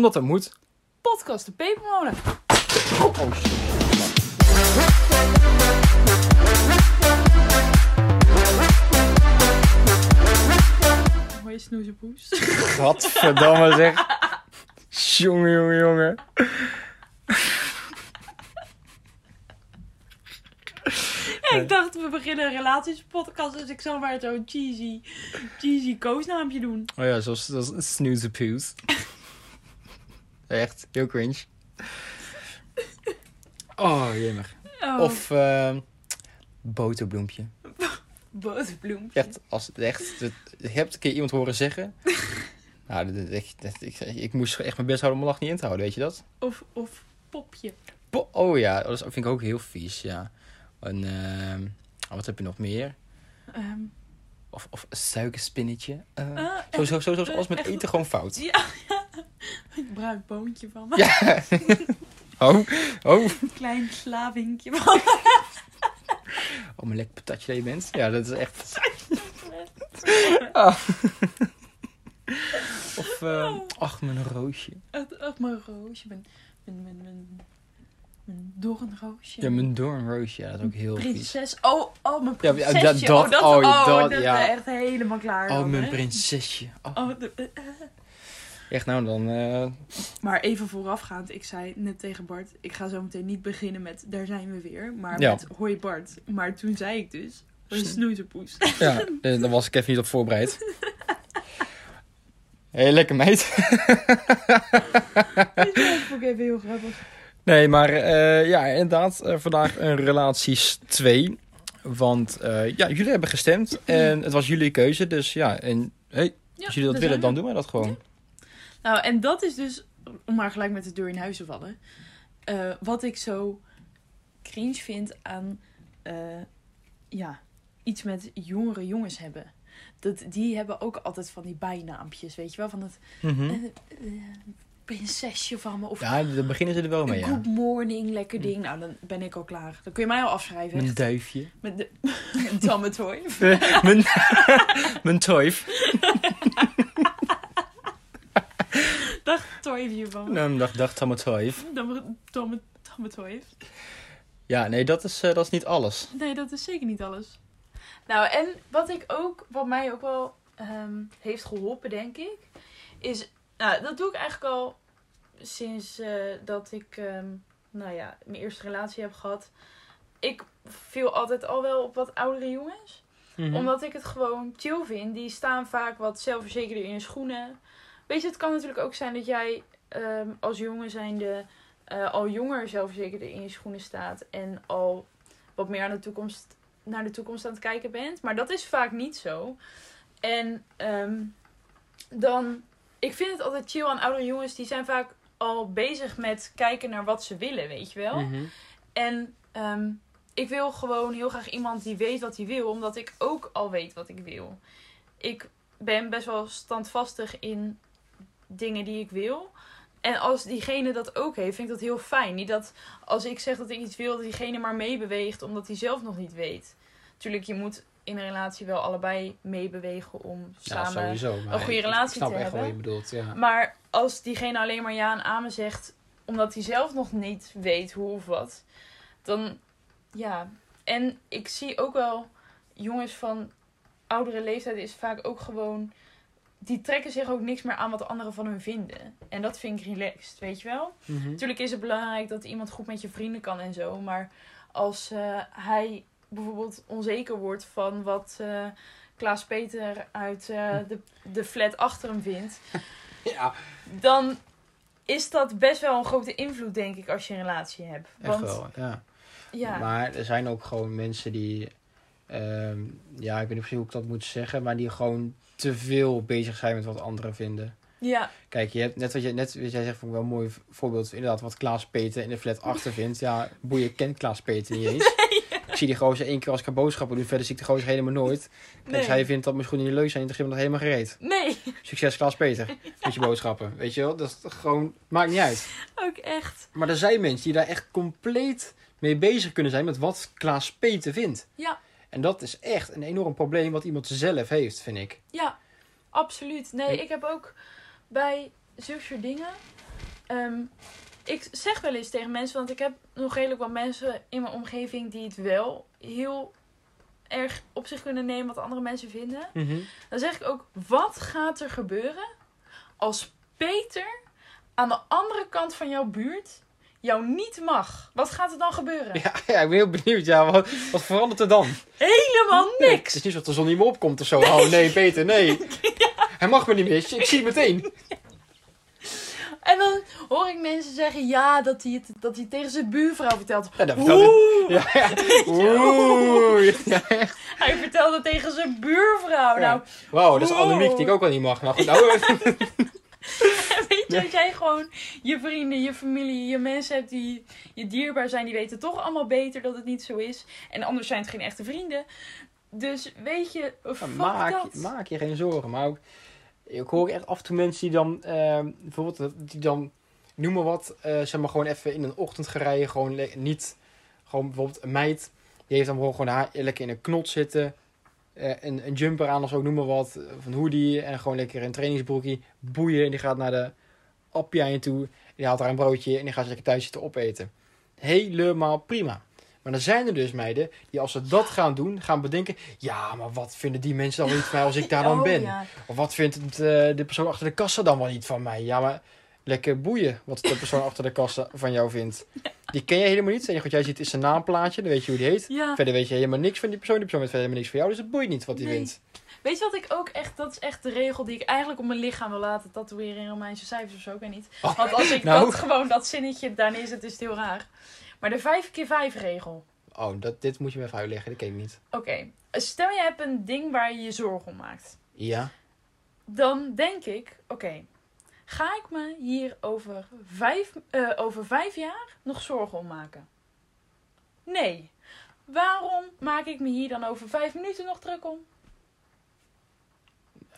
Omdat dat moet. Podcast de Pepermolen. Oh, oh shit. Hoi snoezepoes. Gadverdamme zeg. Jongen, jongen, jongen. Ik dacht, we beginnen een relatiespodcast, dus ik zal maar zo'n cheesy, cheesy koosnaampje doen. Oh ja, zoals, zoals Snoozepoes. Echt, heel cringe. Oh, jemmer. Oh, Of eh boterbloempje. boterbloempje. Echt, als, echt, je hebt een keer iemand horen zeggen. Nou, dat, ik, dat- ik, ik moest echt mijn best houden om mijn lach niet in te houden, weet je dat? Of, of popje. Po- oh ja, dat vind ik ook heel vies, ja. En, ehm, oh, wat heb je nog meer? Ehm, Of, of een suikerspinnetje. Ah, zo, zo, zo, zo, eh, met echt- eten gewoon fout. Ja, ja. Een bruin boontje van me. Ja. oh, oh. Een klein slavinkje van me. Oh, mijn lekker patatje dat je bent. Ja, dat is echt... Ah. Of, eh, ach, mijn roosje. Ach, mijn roosje. Mijn, mijn, mijn, mijn, mijn doornroosje. Ja, mijn doornroosje. Ja, dat is ook heel vies. Prinses. Oh, oh, mijn Ja, ja, prinsesje. dat- oh, dat, oh, oh, dat, ja. echt helemaal klaar. Oh, dan, mijn hè? prinsesje. Oh. Oh, de- eh, eh. Echt nou, dan... eh, Maar even voorafgaand, ik zei net tegen Bart, ik ga zo meteen niet beginnen met daar zijn we weer, maar Ja. met hoi Bart. Maar toen zei ik dus, een snoezepoes. ja, eh, daar was ik even niet op voorbereid. Hé, hey, lekker meid. dat vond ik even heel grappig. Nee, maar eh, ja, inderdaad, vandaag een relaties 2. Want ja, jullie hebben gestemd en het was jullie keuze. Dus ja, en hey, Ja, als jullie dat willen, dan doen wij dat gewoon. Nou, en dat is dus, om maar gelijk met de deur in huis te vallen, eh, wat ik zo cringe vind aan, eh, ja, iets met jongere jongens hebben. Dat, die hebben ook altijd van die bijnaampjes, weet je wel? Van het Mhm. eh, prinsesje van me. Of Ja, daar beginnen ze er wel mee, ja. good morning, lekker ding. Nou, dan ben ik al klaar. Dan kun je mij al afschrijven. Mijn echt. duifje. Met de mijn toif. Dag toyfje van me. Nou, dag, dag, Tamme toif. Tammetoy. Ja, nee, dat is, eh, dat is niet alles. Nee, dat is zeker niet alles. Nou, en wat ik ook, wat mij ook wel ehm, heeft geholpen, denk ik, is, nou, dat doe ik eigenlijk al sinds eh, dat ik, ehm, nou ja, mijn eerste relatie heb gehad. Ik viel altijd al wel op wat oudere jongens. Mhm. Omdat ik het gewoon chill vind. Die staan vaak wat zelfverzekerder in hun schoenen. Weet je, het kan natuurlijk ook zijn dat jij ehm, als jongen zijnde eh, al jonger zelfverzekerder in je schoenen staat. En al wat meer aan de toekomst, naar de toekomst aan het kijken bent. Maar dat is vaak niet zo. En ehm, dan, ik vind het altijd chill aan oudere jongens. Die zijn vaak al bezig met kijken naar wat ze willen, weet je wel. Mhm. En ehm, ik wil gewoon heel graag iemand die weet wat hij wil, omdat ik ook al weet wat ik wil. Ik ben best wel standvastig in dingen die ik wil. En als diegene dat ook heeft, vind ik dat heel fijn. Niet dat als ik zeg dat ik iets wil, dat diegene maar meebeweegt omdat hij zelf nog niet weet. Tuurlijk, je moet in een relatie wel allebei meebewegen om Ja, samen sowieso. een goede relatie te echt hebben. je bedoelt, ja. Maar als diegene alleen maar ja en amen zegt, omdat hij zelf nog niet weet hoe of wat, dan ja. En ik zie ook wel jongens van oudere leeftijd is vaak ook gewoon. Die trekken zich ook niks meer aan wat anderen van hun vinden. En dat vind ik relaxed, weet je wel? Mhm. Natuurlijk is het belangrijk dat iemand goed met je vrienden kan en zo. Maar als eh, hij bijvoorbeeld onzeker wordt van wat eh, Klaas Peter uit eh, de, de flat achter hem vindt Ja, dan is dat best wel een grote invloed, denk ik, als je een relatie hebt. echt Want wel, ja. ja, Maar er zijn ook gewoon mensen die, ehm, ja, ik weet niet precies hoe ik dat moet zeggen, maar die gewoon te veel bezig zijn met wat anderen vinden. ja, Kijk, je hebt net wat, je, net wat jij zegt, vond ik wel een mooi voorbeeld. Inderdaad, wat Klaas Peter in de flat achter vindt. Ja, boeien, kent Klaas Peter niet eens. Ik zie die gozer één keer als ik ga boodschappen doen. Verder zie ik de gozer helemaal nooit. En Nee. hij vindt dat mijn schoenen niet leuk zijn, ik hem nog helemaal gereed. nee, Succes Klaas Peter met je boodschappen. Weet je wel, dat is gewoon, maakt niet uit. ook echt. Maar er zijn mensen die daar echt compleet mee bezig kunnen zijn met wat Klaas Peter vindt. Ja. En dat is echt een enorm probleem wat iemand zelf heeft, vind ik. Ja, absoluut. Nee, Ik- ik heb ook bij zulke soort dingen. ehm, ik zeg wel eens tegen mensen, want ik heb nog redelijk wat mensen in mijn omgeving die het wel heel erg op zich kunnen nemen wat andere mensen vinden. Mhm. Dan zeg ik ook, wat gaat er gebeuren als Peter aan de andere kant van jouw buurt jou niet mag? Wat gaat er dan gebeuren? Ja, ja, ik ben heel benieuwd. Ja, wat, wat verandert er dan? Helemaal Het niks! is niet zo dat de zon niet meer opkomt of zo. Oh nee, Peter, nee. Hij mag me niet meer. Ik zie het meteen. En dan hoor ik mensen zeggen, ja, dat hij het, dat hij het tegen zijn buurvrouw vertelt. Ja, dat Oeh, Ja, ja. Oeh. Ja, echt. hij vertelde het tegen zijn buurvrouw. Nou, Wauw, dat is. Annemiek die ik ook wel niet mag. Nou goed, nou, weet je dat jij gewoon je vrienden, je familie, je mensen hebt die je dierbaar zijn, die weten toch allemaal beter dat het niet zo is. En anders zijn het geen echte vrienden. Dus weet je, fuck maak, dat. maak je geen zorgen. Maar ook, ik hoor echt af en toe mensen die dan, eh, bijvoorbeeld, die dan, noem maar wat, eh, zeg maar gewoon even in een ochtend gaan rijden. Gewoon niet, gewoon bijvoorbeeld een meid, die heeft dan gewoon, gewoon haar lekker in een knot zitten. eh, een, een jumper aan of zo, noem maar wat. Of een hoodie en gewoon lekker een trainingsbroekje. Boeien en die gaat naar de appjijn toe. Die haalt daar een broodje en die gaat ze lekker thuis zitten opeten. Helemaal prima. Maar dan zijn er dus meiden die als ze dat gaan doen, gaan bedenken... Ja, maar wat vinden die mensen dan wel niet van mij als ik daar dan Oh, ben? ja. Of wat vindt het, eh, de persoon achter de kassa dan wel niet van mij? Ja, maar lekker boeien wat de persoon achter de kassa van jou vindt. Die ken je helemaal niet. Enige wat jij ziet is zijn naamplaatje, dan weet je hoe die heet. Ja. Verder weet je helemaal niks van die persoon. Die persoon weet verder helemaal niks van jou, dus het boeit niet wat hij Nee. vindt. Weet je wat ik ook echt, dat is echt de regel die ik eigenlijk op mijn lichaam wil laten tatoeëren in Romeinse cijfers of zo, ik weet niet. Oh, Want als ik nou. dat gewoon, dat zinnetje daar neerzet, is het heel raar. Maar de 5 keer 5 regel. Oh, dat, dit moet je me even uitleggen, dat ken ik niet. Oké, stel je hebt een ding waar je je zorgen om maakt. Ja? Dan denk ik, oké, ga ik me hier over vijf, eh, over vijf jaar nog zorgen om maken? Nee. Waarom maak ik me hier dan over vijf minuten nog druk om?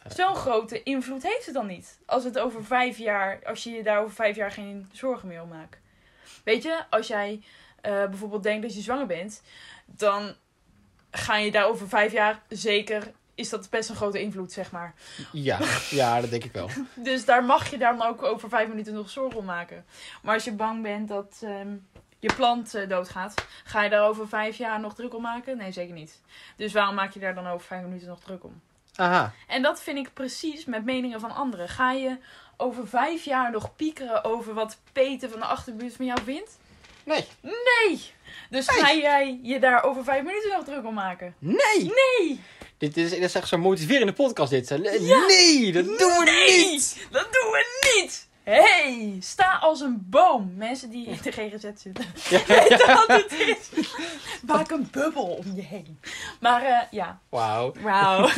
Zo'n grote invloed heeft het dan niet. Als het over vijf jaar, als je je daar over vijf jaar geen zorgen meer om maakt. Weet je, als jij eh, bijvoorbeeld denkt dat je zwanger bent, dan ga je daar over vijf jaar zeker, is dat best een grote invloed, zeg maar. Ja, ja, dat denk ik wel. Dus daar mag je dan ook over vijf minuten nog zorgen om maken. Maar als je bang bent dat ehm, je plant eh, doodgaat, ga je daar over vijf jaar nog druk om maken? Nee, zeker niet. Dus waarom maak je daar dan over vijf minuten nog druk om? Aha. En dat vind ik precies met meningen van anderen. Ga je over vijf jaar nog piekeren over wat Peter van de achterbuurt van jou vindt? Nee. Nee! Dus ga jij je daar over vijf minuten nog druk om maken? Nee! Nee! Dit is, dit is echt zo'n motiverende podcast dit. Ja. Nee, dat doen we niet! Dat doen we niet! Hey, sta als een boom. Mensen die in de GGZ zitten. Ja, Weet wat het is? Maak een bubbel om je heen. Maar eh, ja, Wauw. wauw.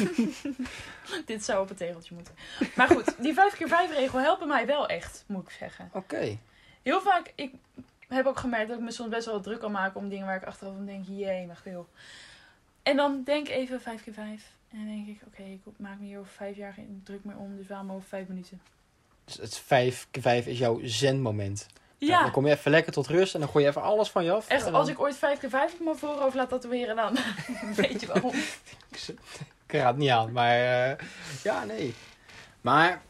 Dit zou op het tegeltje moeten. Maar goed, die 5 keer 5 regel helpen mij wel echt, moet ik zeggen. Oké. Heel vaak, ik heb ook gemerkt dat ik me soms best wel druk kan maken om dingen waar ik achteraf van denk, jee, mag veel. En dan denk even 5 keer 5. En dan denk ik, oké, ik maak me hier over 5 jaar geen druk meer om, dus waarom over 5 minuten? Dus het 5 keer 5 is jouw zenmoment. Ja, Dan kom je even lekker tot rust en dan gooi je even alles van je af. echt, als ik ooit 5 keer 5 op mijn voorhoofd laat tatoeëren, dan weet je waarom. Ik raad niet aan, maar eh, ja, nee. Maar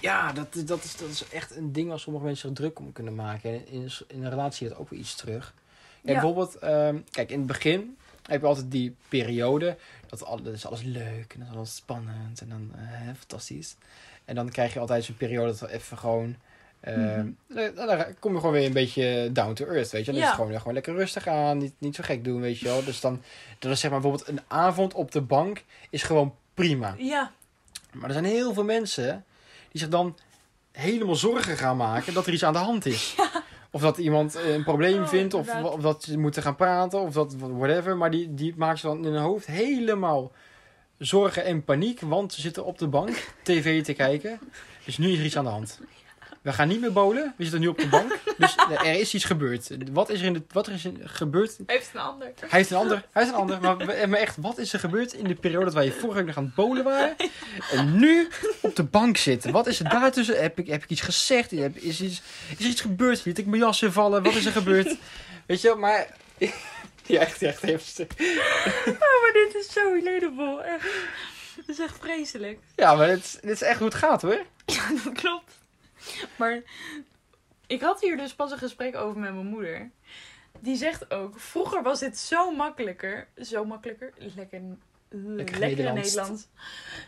ja, dat, is- dat, is, dat is echt een ding waar sommige mensen zich druk om kunnen maken. En in, in een relatie dat ook weer iets terug. Kijk, Ja. bijvoorbeeld, ehm, kijk, in het begin heb je altijd die periode. Dat, al, dat is alles leuk en dat is alles spannend en dan eh, fantastisch. En dan krijg je altijd zo'n periode dat we even gewoon... ehm, Mhm. dan, dan kom je gewoon weer een beetje down to earth, weet je. Dan is Ja. het gewoon, gewoon lekker rustig aan, niet, niet zo gek doen, weet je wel. Dus dan, dan is zeg maar bijvoorbeeld een avond op de bank is gewoon prima. Ja, Maar er zijn heel veel mensen die zich dan helemaal zorgen gaan maken dat er iets aan de hand is. Of dat iemand eh, een probleem Oh, vindt, of, of dat ze moeten gaan praten, of dat whatever. Maar die, die maken ze dan in hun hoofd helemaal zorgen en paniek, want ze zitten op de bank tv te kijken. Dus nu is er iets aan de hand. We gaan niet meer bowlen, we zitten nu op de bank. Dus er is iets gebeurd. Wat is er, in de, wat er is in- gebeurd heeft een ander. hij heeft een ander. Hij heeft een ander. Maar, maar echt, wat is er gebeurd in de periode dat wij vorige week nog aan het bowlen waren? En nu op de bank zitten. Wat is er daartussen? Heb ik, heb ik iets gezegd? Is, iets, is er iets gebeurd? Liet ik mijn jas vallen? Wat is er gebeurd? Weet je, wel, maar... Ja, echt, echt heftig. Oh, maar dit is zo relatable. Echt. Het is echt vreselijk. Ja, maar dit is, dit is echt hoe het gaat hoor. Ja, dat klopt. Maar Ik had hier dus pas een gesprek over met mijn moeder. Die zegt ook, vroeger was dit zo makkelijker. Zo makkelijker. Lekker, uh, lekker, Nederlands. Nederlands.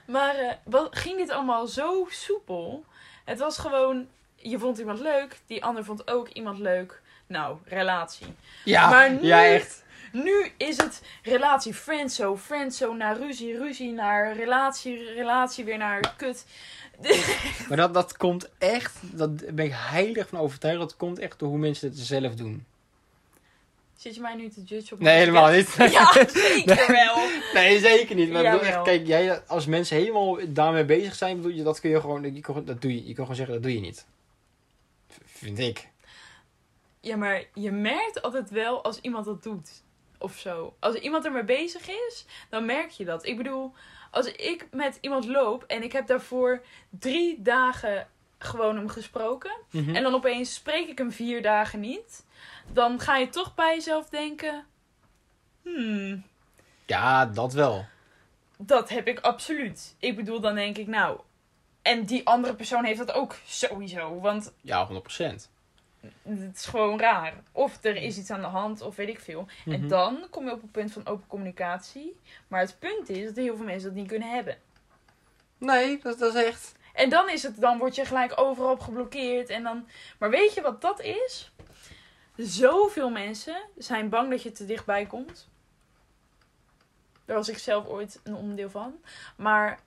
Maar eh, wat, ging dit allemaal zo soepel. Het was gewoon, je vond iemand leuk. Die ander vond ook iemand leuk. Nou, relatie. Ja, Maar nu- ja echt. Nu is het relatie friendzone, friendzone naar ruzie, ruzie naar relatie, relatie weer naar kut. Maar dat, dat komt echt, dat ben ik heilig van overtuigd, dat komt echt door hoe mensen het zelf doen. Zit je mij nu te judgen op Nee, helemaal niet. Ja, zeker wel. Nee, zeker niet. Maar bedoel echt, kijk, jij, als mensen helemaal daarmee bezig zijn, bedoel je, dat kun je gewoon, je kan- dat doe je, je kan gewoon zeggen, dat doe je niet. V- Vind ik. Ja, maar je merkt altijd wel als iemand dat doet. Of zo. Als iemand ermee bezig is, dan merk je dat. Ik bedoel, als ik met iemand loop en ik heb daarvoor drie dagen gewoon hem gesproken. Mhm. En dan opeens spreek ik hem vier dagen niet. Dan ga je toch bij jezelf denken. Hmm, Ja, dat wel. dat heb ik absoluut. Ik bedoel, dan denk ik nou. En die andere persoon heeft dat ook sowieso. Want Ja, 100%. Het is gewoon raar. Of er is iets aan de hand, of weet ik veel. En Mhm. dan kom je op een punt van open communicatie. Maar het punt is dat heel veel mensen dat niet kunnen hebben. Nee, dat, dat is echt... En dan is het, dan word je gelijk overal geblokkeerd. En dan, maar weet je wat dat is? Zoveel mensen zijn bang dat je te dichtbij komt. Daar was ik zelf ooit een onderdeel van. Maar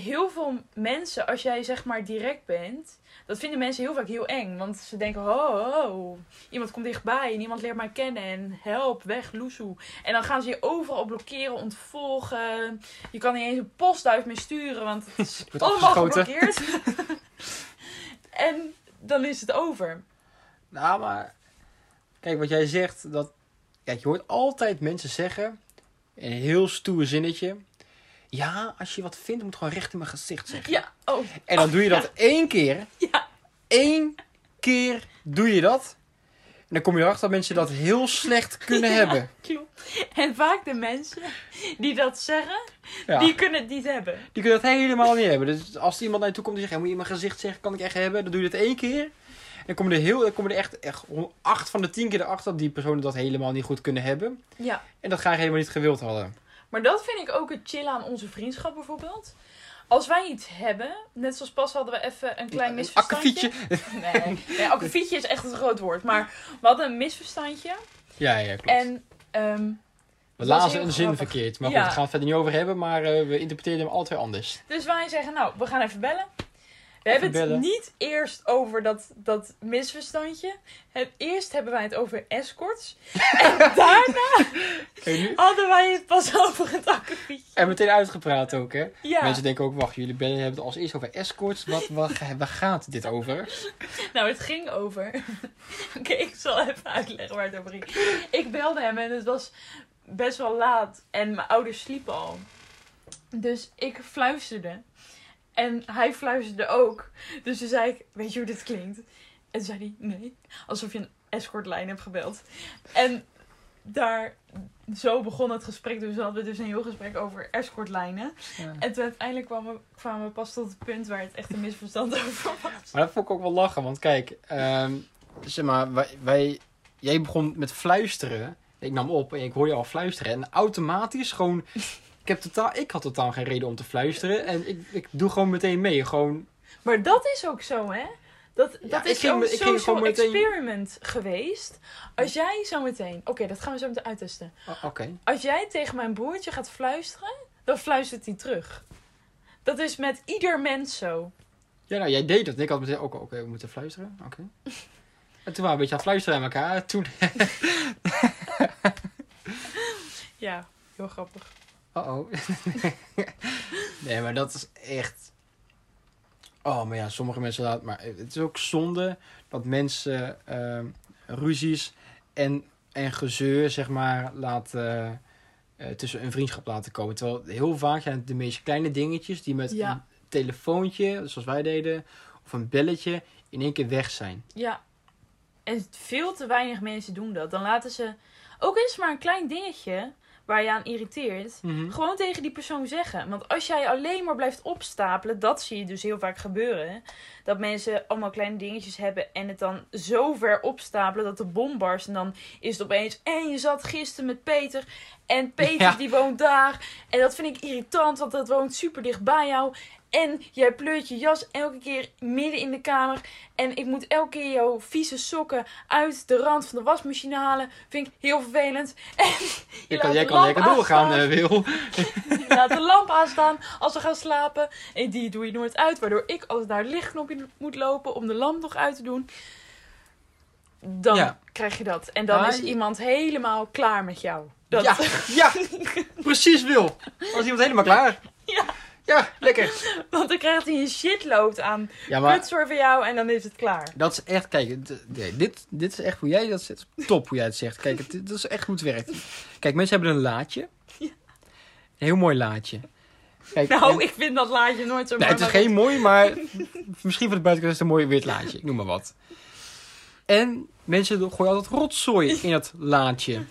heel veel mensen, als jij zeg maar direct bent, dat vinden mensen heel vaak heel eng. Want ze denken, oh, oh, iemand komt dichtbij en iemand leert mij kennen en help, weg, loesoe. En dan gaan ze je overal blokkeren, ontvolgen. Je kan niet eens een postduif meer sturen, want het is Wordt allemaal geblokkeerd. en dan is het over. Nou, maar... Kijk, wat jij zegt, dat... Kijk, je hoort altijd mensen zeggen, in een heel stoer zinnetje... Ja, als je wat vindt, moet je gewoon recht in mijn gezicht zeggen. Ja, oh, En dan doe je dat één keer. Ja. Eén keer doe je dat. En dan kom je erachter dat mensen dat heel slecht kunnen Ja. hebben. klopt. En vaak de mensen die dat zeggen, Ja. die Die... kunnen het niet hebben. kunnen dat helemaal niet hebben. Dus als iemand naar je toe komt en zegt, ja, moet je in mijn gezicht zeggen, kan ik echt hebben. Dan doe je dat één keer. En dan komen er, heel, dan komen er echt, echt acht van de tien keer erachter dat die personen dat helemaal niet goed kunnen hebben. Ja. En dat graag helemaal niet gewild hadden. Maar dat vind ik ook het chillen aan onze vriendschap bijvoorbeeld. Als wij iets hebben, net zoals pas hadden we even een klein misverstandje. akkefietje. Nee, nee akkefietje is echt een groot woord. Maar we hadden een misverstandje. Ja, ja, klopt. En ehm, we lazen een zin verkeerd. Maar goed, daar gaan we het verder niet over hebben. Maar eh, we interpreteerden hem twee anders. dus wij zeggen, nou, we gaan even bellen. We hebben het niet eerst over dat, dat misverstandje. Het, eerst hebben wij het over escorts. en daarna hadden wij het pas over het akkefietje. En meteen uitgepraat ook, hè? Ja, Mensen denken ook, wacht, jullie bellen hebben het als eerst over escorts. Wat, wat, waar gaat dit over? nou het ging over... Oké, ik zal even uitleggen waar het over ging. Ik belde hem en het was best wel laat. En mijn ouders sliepen al. Dus ik fluisterde. En hij fluisterde ook. Dus toen zei ik, weet je hoe dit klinkt? En toen zei hij, nee. Alsof je een escortlijn hebt gebeld. En daar, zo begon het gesprek. Dus we hadden dus een heel gesprek over escortlijnen. Ja. En toen uiteindelijk kwamen we, kwamen we pas tot het punt waar het echt een misverstand over was. Maar dat vond ik ook wel lachen, want kijk, ehm, zeg maar, wij, wij, jij begon met fluisteren. Ik nam op en ik hoor je al fluisteren. En automatisch gewoon, ik, heb totaal, ik had totaal geen reden om te fluisteren. En ik, ik doe gewoon meteen mee. Gewoon, Maar dat is ook zo, hè? Dat, dat Ja, is ging zo'n social meteen- experiment geweest. Als jij zo meteen... Oké, dat gaan we zo meteen uittesten. oh, oké. Als jij tegen mijn broertje gaat fluisteren, dan fluistert hij terug. Dat is met ieder mens zo. Ja, nou, jij deed dat. Ik had meteen ook, oké, we moeten fluisteren. Oké. En toen waren we een beetje aan het fluisteren aan elkaar. Toen, Ja, heel grappig. Oh nee, maar dat is echt... Oh, maar ja, sommige mensen laten... Maar het is ook zonde dat mensen ehm, ruzies en, en gezeur, zeg maar, laten... eh, tussen een vriendschap laten komen. Terwijl heel vaak zijn het de meest kleine dingetjes die met Ja. een telefoontje, zoals wij deden, of een belletje, in één keer weg zijn. Ja. En veel te weinig mensen doen dat. Dan laten ze... Ook is het maar een klein dingetje. Waar je aan irriteert, Mhm. gewoon tegen die persoon zeggen. Want als jij alleen maar blijft opstapelen, dat zie je dus heel vaak gebeuren. Dat mensen allemaal kleine dingetjes hebben en het dan zo ver opstapelen dat de bom barst. En dan is het opeens, en je zat gisteren met Peter. En Peter Ja. die woont daar. En dat vind ik irritant, want dat woont super dicht bij jou. En jij pleurt je jas elke keer midden in de kamer. En ik moet elke keer jouw vieze sokken uit de rand van de wasmachine halen. Vind ik heel vervelend. En je kan, jij kan lekker doorgaan, eh, Wil. Je laat de lamp aanstaan als we gaan slapen. En die doe je nooit uit. Waardoor ik altijd naar het lichtknopje moet lopen om de lamp nog uit te doen. Dan Ja. krijg je dat. En dan Ah, is iemand helemaal klaar met jou. Dat, Ja, ja, precies Wil. Was iemand helemaal klaar? Ja. Ja, lekker. Want dan krijgt hij een shitload aan Ja, maar van jou en dan is het klaar. dat is echt, kijk, dit, dit is echt hoe jij dat zegt. Top hoe jij het zegt. Kijk, het, dat is echt het werkt. Kijk, mensen hebben een laadje. Ja. Een heel mooi laadje. Kijk, Nou, en- ik vind dat laadje nooit zo Nee, het is mooi, geen mooi, maar misschien voor de buitenkant is het een mooi wit laadje. Ik noem maar wat. En mensen gooien altijd rotzooi in het laadje.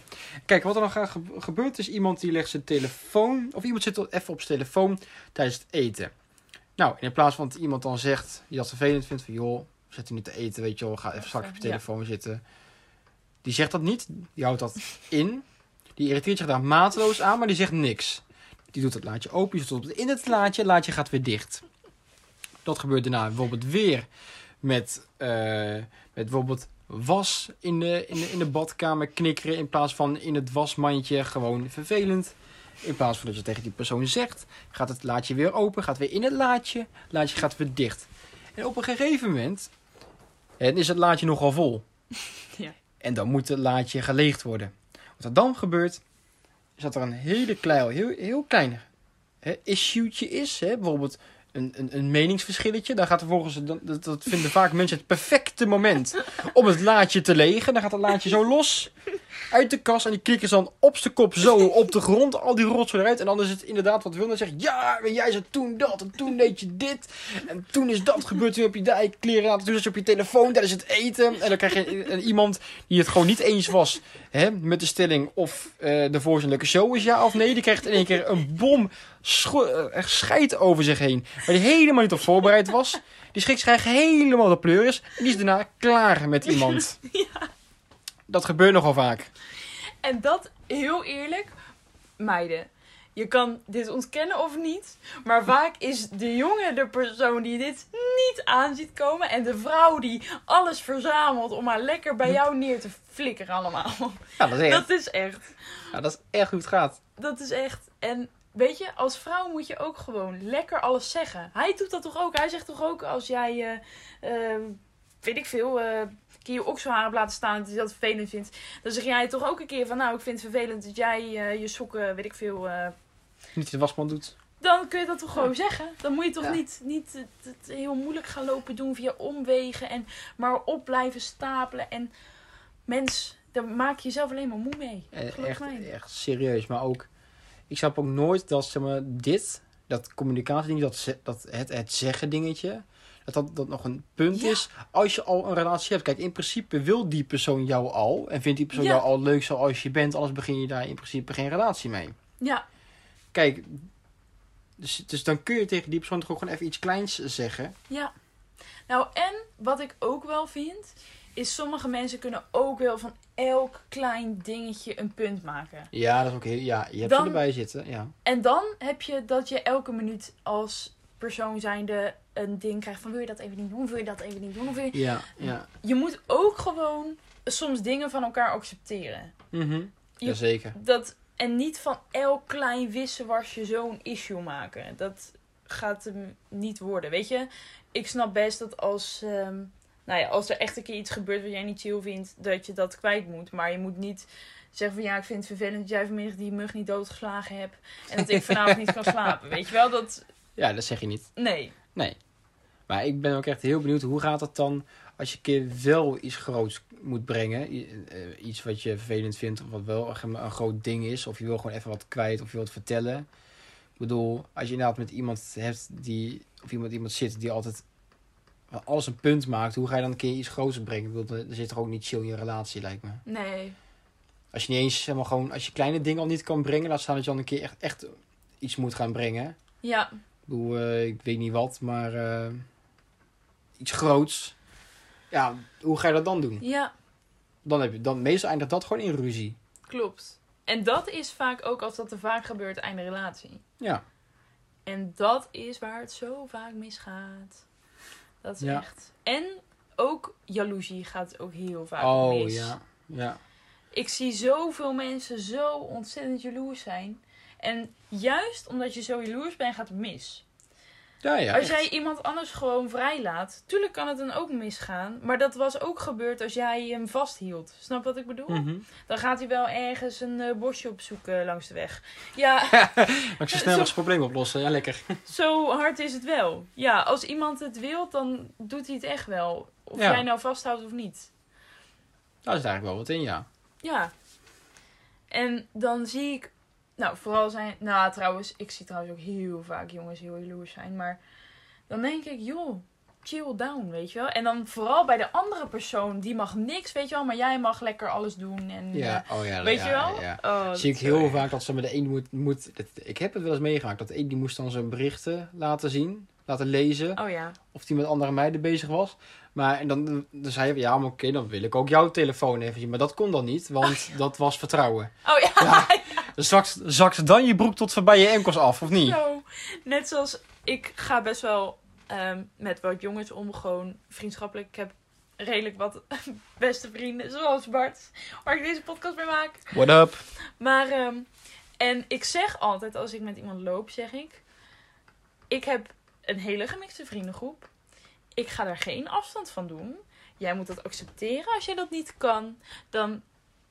Kijk, wat er dan gaat gebe- gebeurt is iemand die legt zijn telefoon... Of iemand zit even op zijn telefoon tijdens het eten. Nou, in plaats van dat iemand dan zegt... Die dat vervelend vindt van... Joh, zet u niet te eten, weet je wel. Ga even straks op je Ja. telefoon zitten. Die zegt dat niet. Die houdt dat in. Die irriteert zich daar mateloos aan, maar die zegt niks. Die doet het laadje open, je stopt het in het laadje, het laadje gaat weer dicht. Dat gebeurt daarna bijvoorbeeld weer met, eh, met bijvoorbeeld was in de, in, de, in de badkamer knikkeren in plaats van in het wasmandje. Gewoon vervelend. In plaats van dat je tegen die persoon zegt, gaat het laadje weer open, gaat weer in het laadje, het laadje gaat weer dicht. En op een gegeven moment hè, is het laadje nogal vol. Ja. En dan moet het laadje geleegd worden. Wat er dan gebeurt, is dat er een hele klein, heel, heel klein hè, issue'tje is. Hè? Bijvoorbeeld een, een, een meningsverschilletje. Dan gaat er volgens, dan- dat, dat vinden vaak mensen het perfecte moment om het laadje te legen. Dan gaat het laadje zo los uit de kast en die klikken ze dan op zijn kop zo op de grond. Al die rotzooi eruit. En dan is het inderdaad wat Wilna zegt. Ja, maar jij zei toen dat en toen deed je dit. En toen is dat gebeurd. Toen heb je daar je kleren aan. Toen zat je op je telefoon tijdens het eten. En dan krijg je iemand die het gewoon niet eens was hè, met de stelling of eh, de voorzienlijke show is ja of nee. Die krijgt in één keer een bom echt scheid over zich heen. Waar die helemaal niet op voorbereid was. Die schrikt zich helemaal de pleuris. En die is daarna klaar met iemand. Dat gebeurt nogal vaak. En dat, heel eerlijk, meiden. Je kan dit ontkennen of niet. Maar vaak is de jongen de persoon die dit niet aan ziet komen. En de vrouw die alles verzamelt om maar lekker bij jou neer te flikkeren allemaal. Ja, dat is echt, Dat is echt. ja, dat is echt hoe het gaat. Dat is echt. En weet je, als vrouw moet je ook gewoon lekker alles zeggen. Hij doet dat toch ook? Hij zegt toch ook als jij, eh, eh, weet ik veel, een keer je okselhaar hebt laten staan dat hij dat vervelend vindt. Dan zeg jij toch ook een keer van, nou, ik vind het vervelend dat jij eh, je sokken, weet ik veel. Niet de wasman doet. dan kun je dat toch gewoon zeggen. Dan moet je toch Ja. niet, niet het, het heel moeilijk gaan lopen doen via omwegen en maar op blijven stapelen. En mens, daar maak je jezelf alleen maar moe mee. Echt, mij. echt serieus. Maar ook, ik snap ook nooit dat zeg maar, dit, dat communicatieding, dat, dat het, het zeggen dingetje, dat, dat dat nog een punt Ja. is als je al een relatie hebt. Kijk, in principe wil die persoon jou al en vindt die persoon Ja. jou al leuk zoals je bent, anders begin je daar in principe geen relatie mee. Ja, Kijk, dus, dus dan kun je tegen die persoon toch ook gewoon even iets kleins zeggen. Ja. Nou, en wat ik ook wel vind, is sommige mensen kunnen ook wel van elk klein dingetje een punt maken. Ja, dat is ook heel, ja, je hebt Dan- ze erbij zitten, ja. En dan heb je dat je elke minuut als persoon zijnde een ding krijgt van wil je dat even niet doen, wil je dat even niet doen. Of wil je... Ja, ja. je moet ook gewoon soms dingen van elkaar accepteren. Mhm. Je- Jazeker. Dat, en niet van elk klein wisselwasje zo'n issue maken. Dat gaat hem niet worden. Weet je, ik snap best dat als, ehm, nou ja, als er echt een keer iets gebeurt wat jij niet chill vindt, dat je dat kwijt moet. Maar je moet niet zeggen van ja, ik vind het vervelend dat jij vanmiddag die mug niet doodgeslagen hebt. En dat ik vanavond niet kan slapen. Weet je wel, dat. Ja, dat zeg je niet. Nee. Maar ik ben ook echt heel benieuwd, hoe gaat het dan als je een keer wel iets groots moet brengen? Eh, Iets wat je vervelend vindt of wat wel een, een groot ding is. Of je wil gewoon even wat kwijt of je wilt vertellen. Ik bedoel, als je inderdaad met iemand hebt die, of iemand, iemand zit die altijd alles een punt maakt. Hoe ga je dan een keer iets groots brengen? Ik bedoel, er zit er ook niet chill in je relatie, lijkt me. Nee. Als je niet eens helemaal gewoon, als je kleine dingen al niet kan brengen, laat staan dat je dan een keer echt, echt iets moet gaan brengen. Ja, Ik bedoel, eh, ik weet niet wat, maar eh, iets groots. Ja, hoe ga je dat dan doen? ja, Dan heb je, dan meestal eindigt dat gewoon in ruzie. klopt. En dat is vaak ook, als dat te vaak gebeurt, einde relatie. Ja, En dat is waar het zo vaak misgaat. Dat is Ja. echt. En ook jaloezie gaat ook heel vaak oh mis. ja, ja. Ik zie zoveel mensen zo ontzettend jaloers zijn. En juist omdat je zo jaloers bent, gaat het mis. Ja, ja. als jij iemand anders gewoon vrijlaat, tuurlijk kan het dan ook misgaan. Maar dat was ook gebeurd als jij hem vasthield. Snap wat ik bedoel? Mhm. Dan gaat hij wel ergens een eh, bosje opzoeken langs de weg. Ja, Maar ik zou snel Zo- eens probleem oplossen. Ja, lekker. zo hard is het wel. Ja, als iemand het wil, dan doet hij het echt wel. Of Ja. jij nou vasthoudt of niet. Daar zit eigenlijk wel wat in, ja. Ja. En dan zie ik, nou vooral zijn, nou trouwens, ik zie trouwens ook heel vaak jongens heel jaloers zijn. Maar dan denk ik, joh, chill down, weet je wel. En dan vooral bij de andere persoon, die mag niks, weet je wel. Maar jij mag lekker alles doen. En, Ja, eh, oh ja. weet ja, je wel? Ja. Oh, Zie ik heel vaak dat ze met de een moet... moet dat, ik heb het wel eens meegemaakt. Dat de een die moest dan zijn berichten laten zien. Laten lezen. Oh ja. Of die met andere meiden bezig was. Maar en dan, dan zei hij, ja, maar oké, dan wil ik ook jouw telefoon even zien. Maar dat kon dan niet, want dat was vertrouwen. Oh ja. Zakt ze dan je broek tot voorbij je enkels af, of niet? Zo. Net zoals ik ga best wel ehm, met wat jongens om, gewoon vriendschappelijk. Ik heb redelijk wat beste vrienden, zoals Bart, waar ik deze podcast mee maak. What up? Maar, ehm, en ik zeg altijd als ik met iemand loop, zeg ik, ik heb een hele gemixte vriendengroep. Ik ga daar geen afstand van doen. Jij moet dat accepteren. Als jij dat niet kan, dan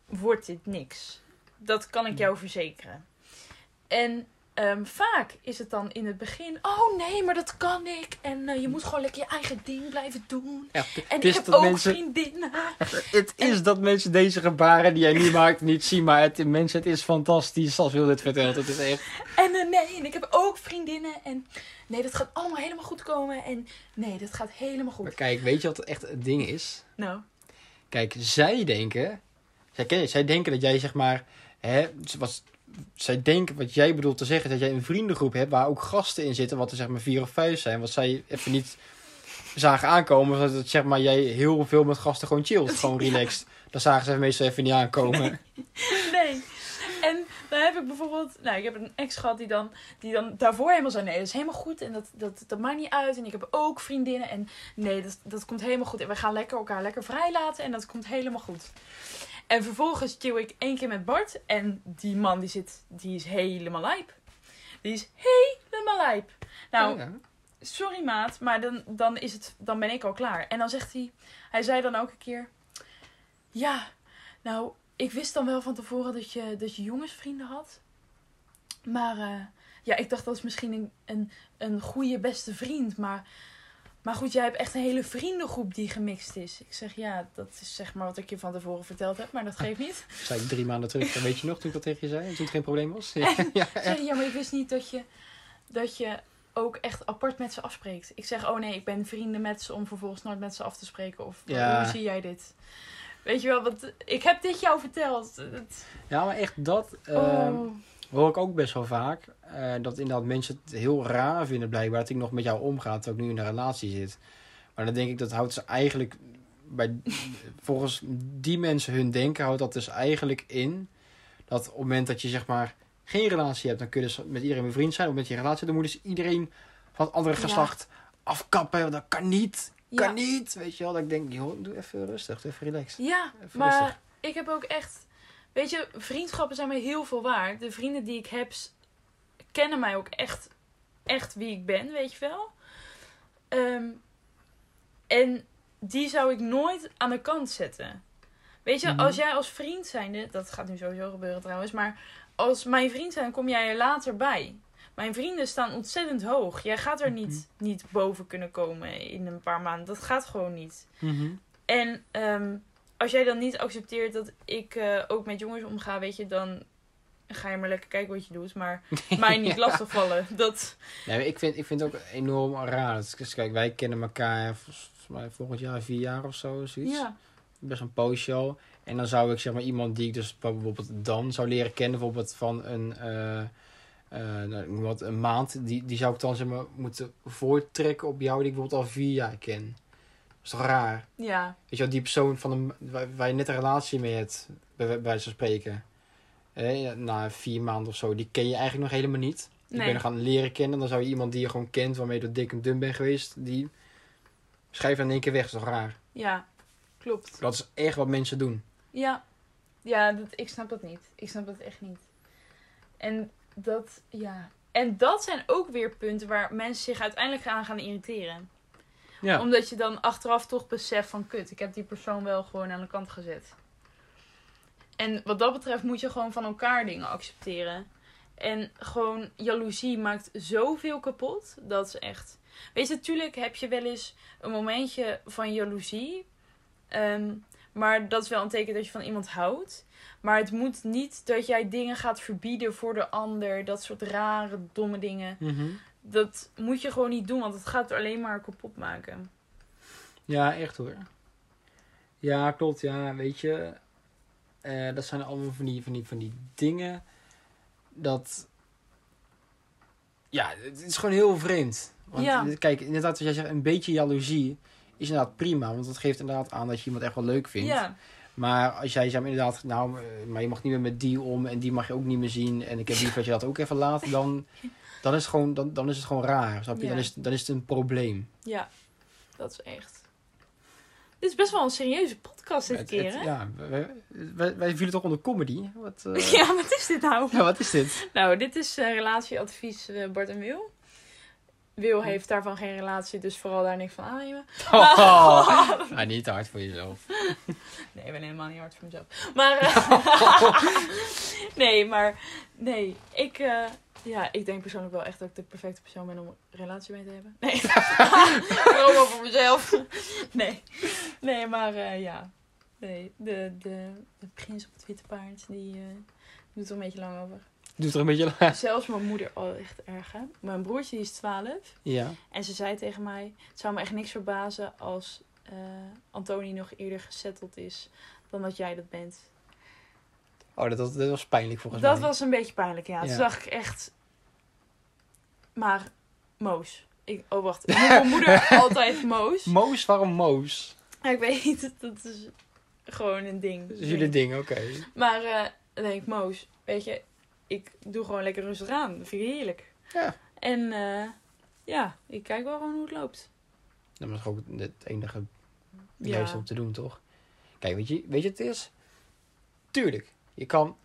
wordt dit niks. Dat kan ik jou verzekeren. En ehm, vaak is het dan in het begin, oh nee, maar dat kan ik. En eh, je moet gewoon lekker je eigen ding blijven doen. Ja, En ik heb ook mensen- vriendinnen. Het is dat mensen deze gebaren die jij nu maakt niet zien, maar het, mensen, het is fantastisch als Wil dit vertelt. Het is echt... En eh, nee, en ik heb ook vriendinnen. En nee, dat gaat allemaal helemaal goed komen. En nee, dat gaat helemaal Maar goed. kijk, weet je wat echt het ding is? Nou, Kijk, zij denken, zij, zij denken dat jij zeg maar, hè, wat, zij denken wat jij bedoelt te zeggen, dat jij een vriendengroep hebt waar ook gasten in zitten, wat er zeg maar vier of vijf zijn, wat zij even niet zagen aankomen, dat het, zeg maar jij heel veel met gasten gewoon chillt, gewoon relaxed. Dat zagen ze meestal even niet aankomen. nee. En dan heb ik bijvoorbeeld, nou, ik heb een ex gehad die dan, die dan daarvoor helemaal zei: nee, dat is helemaal goed. En dat, dat, dat maakt niet uit. En ik heb ook vriendinnen. En nee, dat, dat komt helemaal goed. En we gaan lekker elkaar lekker vrijlaten. En dat komt helemaal goed. En vervolgens chill ik één keer met Bart. En die man die zit, die is helemaal lijp. Die is helemaal lijp. Nou, Ja. sorry maat, maar dan, dan, is het, dan ben ik al klaar. En dan zegt hij, hij zei dan ook een keer, ja, nou, ik wist dan wel van tevoren dat je, dat je jongensvrienden had. Maar eh, ja, ik dacht dat is misschien een, een, een goede beste vriend. Maar, maar goed, jij hebt echt een hele vriendengroep die gemixt is. Ik zeg, ja, dat is zeg maar wat ik je van tevoren verteld heb, maar dat geeft niet. zei ik drie maanden terug, weet je nog toen ik dat tegen je zei, en toen het geen probleem was? Ja, zeg, ja, maar ik wist niet dat je, dat je ook echt apart met ze afspreekt. Ik zeg, oh nee, ik ben vrienden met ze om vervolgens nooit met ze af te spreken. Of Ja. hoe zie jij dit? Weet je wel, want ik heb dit jou verteld. Ja maar echt dat... ehm, oh. Hoor ik ook best wel vaak. eh, dat inderdaad mensen het heel raar vinden blijkbaar dat ik nog met jou omga terwijl ik nu in een relatie zit. Maar dan denk ik dat houdt ze eigenlijk bij volgens die mensen hun denken houdt dat dus eigenlijk in dat op het moment dat je zeg maar geen relatie hebt dan kun je dus met iedereen bevriend zijn. Op het moment dat je een relatie hebt dan moet dus iedereen van het andere Ja. geslacht afkappen. Want dat kan niet. Kan Ja. niet. Weet je wel. Dat ik denk, joh, doe even rustig. Doe even relaxed. Ja, Even maar rustig. ik heb ook echt... Weet je, vriendschappen zijn mij heel veel waard. De vrienden die ik heb, kennen mij ook echt, echt wie ik ben, weet je wel. Ehm, en die zou ik nooit aan de kant zetten. Weet je, Mhm. als jij als vriend zijnde... Dat gaat nu sowieso gebeuren trouwens. Maar als mijn vriend zijn, kom jij er later bij. Mijn vrienden staan ontzettend hoog. Jij gaat er niet, niet boven kunnen komen in een paar maanden. Dat gaat gewoon niet. Mhm. En ehm, als jij dan niet accepteert dat ik eh, ook met jongens omga, weet je, dan ga je maar lekker kijken wat je doet. Maar mij niet Ja. lastigvallen. Dat, Nee, maar ik vind, ik vind het ook enorm raar. Dus, kijk, wij kennen elkaar volgens mij volgend jaar vier jaar of zo. Zoiets. ja. best een poosje al. En dan zou ik zeg maar iemand die ik dus bijvoorbeeld dan zou leren kennen, bijvoorbeeld van een, eh, eh, nou, wat, een maand, die, die zou ik dan zeg maar moeten voortrekken op jou die ik bijvoorbeeld al vier jaar ken. Is toch raar? Ja, Weet je wel, die persoon van een, waar, waar je net een relatie mee hebt, bij bij wijze van spreken. Eh, na vier maanden of zo, die ken je eigenlijk nog helemaal niet. Die ben nee. je gaan leren kennen. Dan zou je iemand die je gewoon kent, waarmee je door dik en dun bent geweest, die schrijft in één keer weg. Dat is toch raar? Ja, klopt. Dat is echt wat mensen doen. Ja, ja dat, ik snap dat niet. Ik snap dat echt niet. En dat, ja. En dat zijn ook weer punten waar mensen zich uiteindelijk aan gaan irriteren. Ja. Omdat je dan achteraf toch beseft van kut, ik heb die persoon wel gewoon aan de kant gezet. En wat dat betreft moet je gewoon van elkaar dingen accepteren. En gewoon jaloezie maakt zoveel kapot. Dat is echt. Weet je, natuurlijk heb je wel eens een momentje van jaloezie. Ehm, maar dat is wel een teken dat je van iemand houdt. Maar het moet niet dat jij dingen gaat verbieden voor de ander. Dat soort rare, domme dingen. Mhm. Dat moet je gewoon niet doen, want het gaat alleen maar kapot maken. Ja, echt hoor. Ja, klopt. Ja, weet je. eh, dat zijn allemaal van die, van, die, van die dingen. Dat. Ja, het is gewoon heel vreemd. Want Ja. kijk, inderdaad, als jij zegt een beetje jaloezie. Is inderdaad prima, want dat geeft inderdaad aan dat je iemand echt wel leuk vindt. Ja, Maar als jij zeg maar inderdaad, nou, eh, maar je mag niet meer met die om en die mag je ook niet meer zien. En ik heb liever dat je dat ook even laat, dan, dan, is, het gewoon, dan, dan is het gewoon raar. Snap je? Ja. Dan, is, dan is het een probleem. ja, dat is echt. Dit is best wel een serieuze podcast dit Het- keer, het- hè? ja, wij, wij, wij vielen toch onder comedy? Wat, eh, Ja, wat is dit nou? ja, wat is dit? Nou, dit is eh, relatieadvies eh, Bart en Wil. Wil heeft daarvan geen relatie, dus vooral daar niks van aannemen. Oh, ja, niet te hard voor jezelf. Nee, ik ben helemaal niet hard voor mezelf. Maar, eh, nee, maar, nee, ik, eh, ja, ik denk persoonlijk wel echt dat ik de perfecte persoon ben om een relatie mee te hebben. Nee, wel voor mezelf. Nee, nee, maar eh, ja, nee, de, de, de prins op het witte paard, die doet er een beetje lang over. Doe er een beetje laag. Zelfs mijn moeder al echt erg, hè. Mijn broertje die is 12 Ja. en ze zei tegen mij, het zou me echt niks verbazen als eh Antoni nog eerder gesetteld is dan dat jij dat bent. Oh, dat was, dat was pijnlijk volgens Dat mij. was een beetje pijnlijk, ja. Ja. Toen dacht ik echt... Maar, Moos. Ik, oh, wacht. Ik mijn moeder altijd Moos. Moos, waarom Moos? Ja, ik weet niet, dat is gewoon een ding. Dat is jullie ding, oké. Maar eh, dan denk ik, Moos, weet je, ik doe gewoon lekker rustig aan. Dat vind ik heerlijk. Ja. En eh, ja, ik kijk wel gewoon hoe het loopt. Dat is ook het enige Ja. juiste om te doen, toch? Kijk, weet je, weet je wat het is? Tuurlijk, je kan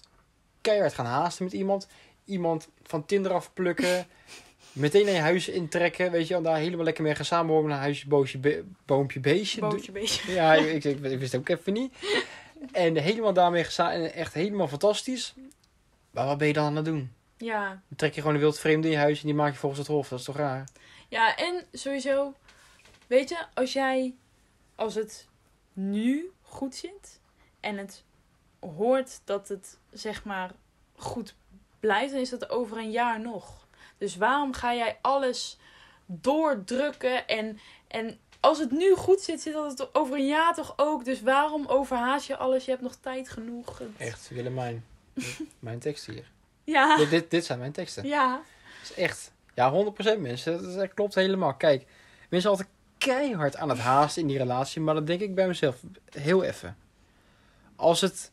keihard gaan haasten met iemand. Iemand van Tinder afplukken. meteen naar je huis intrekken. Weet je, en daar helemaal lekker mee gaan samenwonen. Naar huisje, boosje, be- boompje, beestje. Bootje, beetje. Ja, ik, ik, ik wist het ook even niet. En helemaal daarmee gesa- en echt helemaal fantastisch. Maar wat ben je dan aan het doen? Ja. Dan trek je gewoon een wild vreemde in je huis en die maak je volgens het hof. Dat is toch raar? Ja, en sowieso, weet je, als jij, als het nu goed zit en het hoort dat het zeg maar goed blijft, dan is dat over een jaar nog. Dus waarom ga jij alles doordrukken en, en als het nu goed zit, zit dat over een jaar toch ook. Dus waarom overhaast je alles? Je hebt nog tijd genoeg. Het- Echt, Willemijn. mijn tekst hier. Ja. Dit, dit, dit zijn mijn teksten. Ja. Dat is echt. Ja, 100% mensen. Dat, dat klopt helemaal. Kijk, mensen zijn altijd keihard aan het haasten in die relatie. Maar dat denk ik bij mezelf heel even. Als het...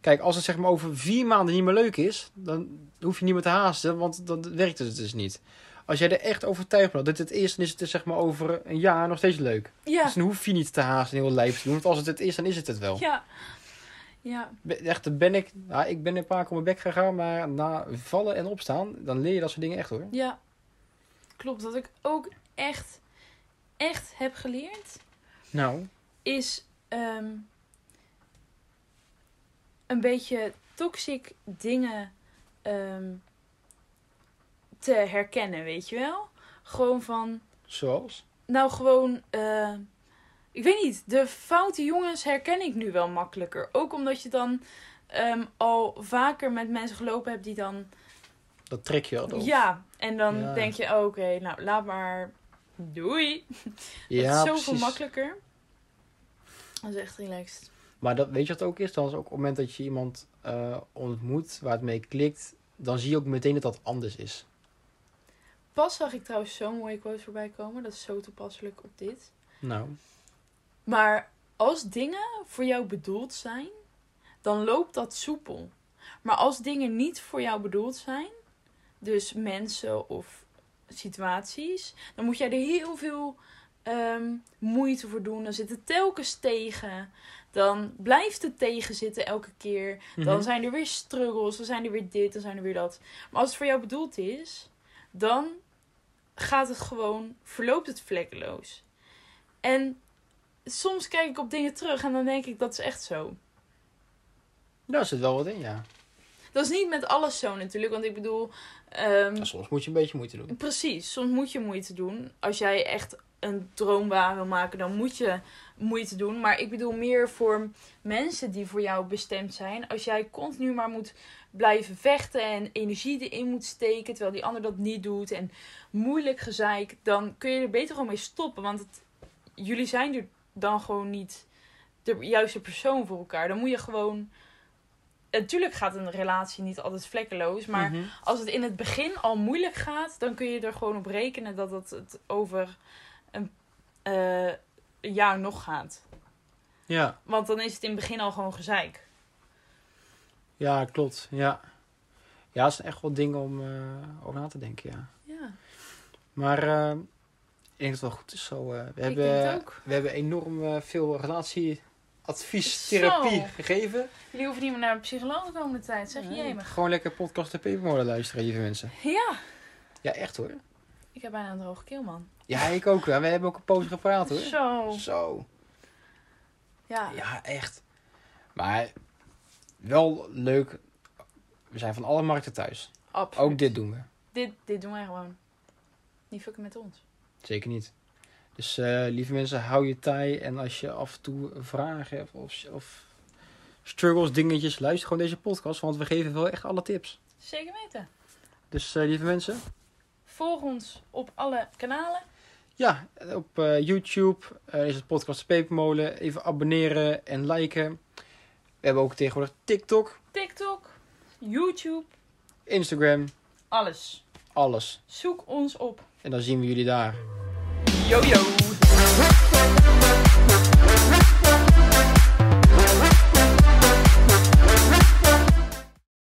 Kijk, als het zeg maar over vier maanden niet meer leuk is... dan hoef je niet meer te haasten. Want dan werkt het dus niet. Als jij er echt overtuigd bent dat dit het is... dan is het dus zeg maar over een jaar nog steeds leuk. Ja. Dus dan hoef je niet te haasten en heel lijp te doen. Want als het het is, dan is het het wel. Ja. Ja. Echt, ben ik... Nou, ik ben een paar keer op mijn bek gegaan. Maar na vallen en opstaan... dan leer je dat soort dingen echt hoor. Ja, klopt. Wat ik ook echt, echt heb geleerd, Nou... is ehm, een beetje toxic dingen ehm, te herkennen, weet je wel? Gewoon van, Zoals? nou gewoon, eh, ik weet niet, de foute jongens herken ik nu wel makkelijker. Ook omdat je dan ehm, al vaker met mensen gelopen hebt die dan Dat trek je wel. Ja, en dan Ja. denk je, oh, oké, nou laat maar. Doei. ja dat is zoveel precies. makkelijker. Dat is echt relaxed. Maar dat, weet je wat ook is? Dan is ook op het moment dat je iemand eh, ontmoet waar het mee klikt, dan zie je ook meteen dat dat anders is. Pas zag ik trouwens zo'n mooie quote voorbij komen. Dat is zo toepasselijk op dit. Nou, Maar als dingen voor jou bedoeld zijn, dan loopt dat soepel. Maar als dingen niet voor jou bedoeld zijn, dus mensen of situaties, dan moet jij er heel veel ehm, moeite voor doen. Dan zit het telkens tegen. Dan blijft het tegenzitten elke keer. Dan Mhm. zijn er weer struggles, dan zijn er weer dit, dan zijn er weer dat. Maar als het voor jou bedoeld is, dan gaat het gewoon, verloopt het vlekkeloos. En soms kijk ik op dingen terug en dan denk ik, dat is echt zo. daar zit wel wat in, ja. Dat is niet met alles zo natuurlijk, want ik bedoel... ehm, Ja, Soms moet je een beetje moeite doen. Precies, soms moet je moeite doen. Als jij echt een droom waar wil maken, dan moet je moeite doen. Maar ik bedoel meer voor mensen die voor jou bestemd zijn. Als jij continu maar moet blijven vechten en energie erin moet steken, terwijl die ander dat niet doet en moeilijk gezeik, dan kun je er beter gewoon mee stoppen. Want het, jullie zijn er dan gewoon niet de juiste persoon voor elkaar. Dan moet je gewoon. Natuurlijk gaat een relatie niet altijd vlekkeloos, maar Mhm. als het in het begin al moeilijk gaat, dan kun je er gewoon op rekenen dat het, het over een, eh, een jaar nog gaat. Ja, Want dan is het in het begin al gewoon gezeik. ja, klopt. Ja, ja dat zijn echt wel dingen om eh, over na te denken, ja. Ja, Maar eh, ik denk dat het wel goed is zo. eh, we, ik hebben, we hebben enorm eh, veel relatieadvies, therapie Zo. gegeven. Jullie hoeven niet meer naar een psycholoog de komende tijd, zeg je Ja. Gewoon lekker podcast de Pepermolen luisteren, lieve mensen. Ja, Ja, echt hoor. ik heb bijna een droge keel, man. Ja, ik ook. hè. We hebben ook een poos gepraat hoor. Zo. Zo. Ja, Ja, echt. Maar wel leuk. We zijn van alle markten thuis. absoluut. Ook dit doen we. Dit, dit doen wij gewoon. Niet fucken met ons. Zeker niet. Dus eh, lieve mensen, hou je taai. En als je af en toe vragen hebt of, of struggles, dingetjes, luister gewoon deze podcast. Want we geven wel echt alle tips. Zeker weten. Dus eh, lieve mensen, Volg ons op alle kanalen. ja, op eh, YouTube is het podcast Pepermolen. Even abonneren en liken. We hebben ook tegenwoordig TikTok, TikTok, YouTube, Instagram, alles. alles. Zoek ons op. En dan zien we jullie daar. Yo yo.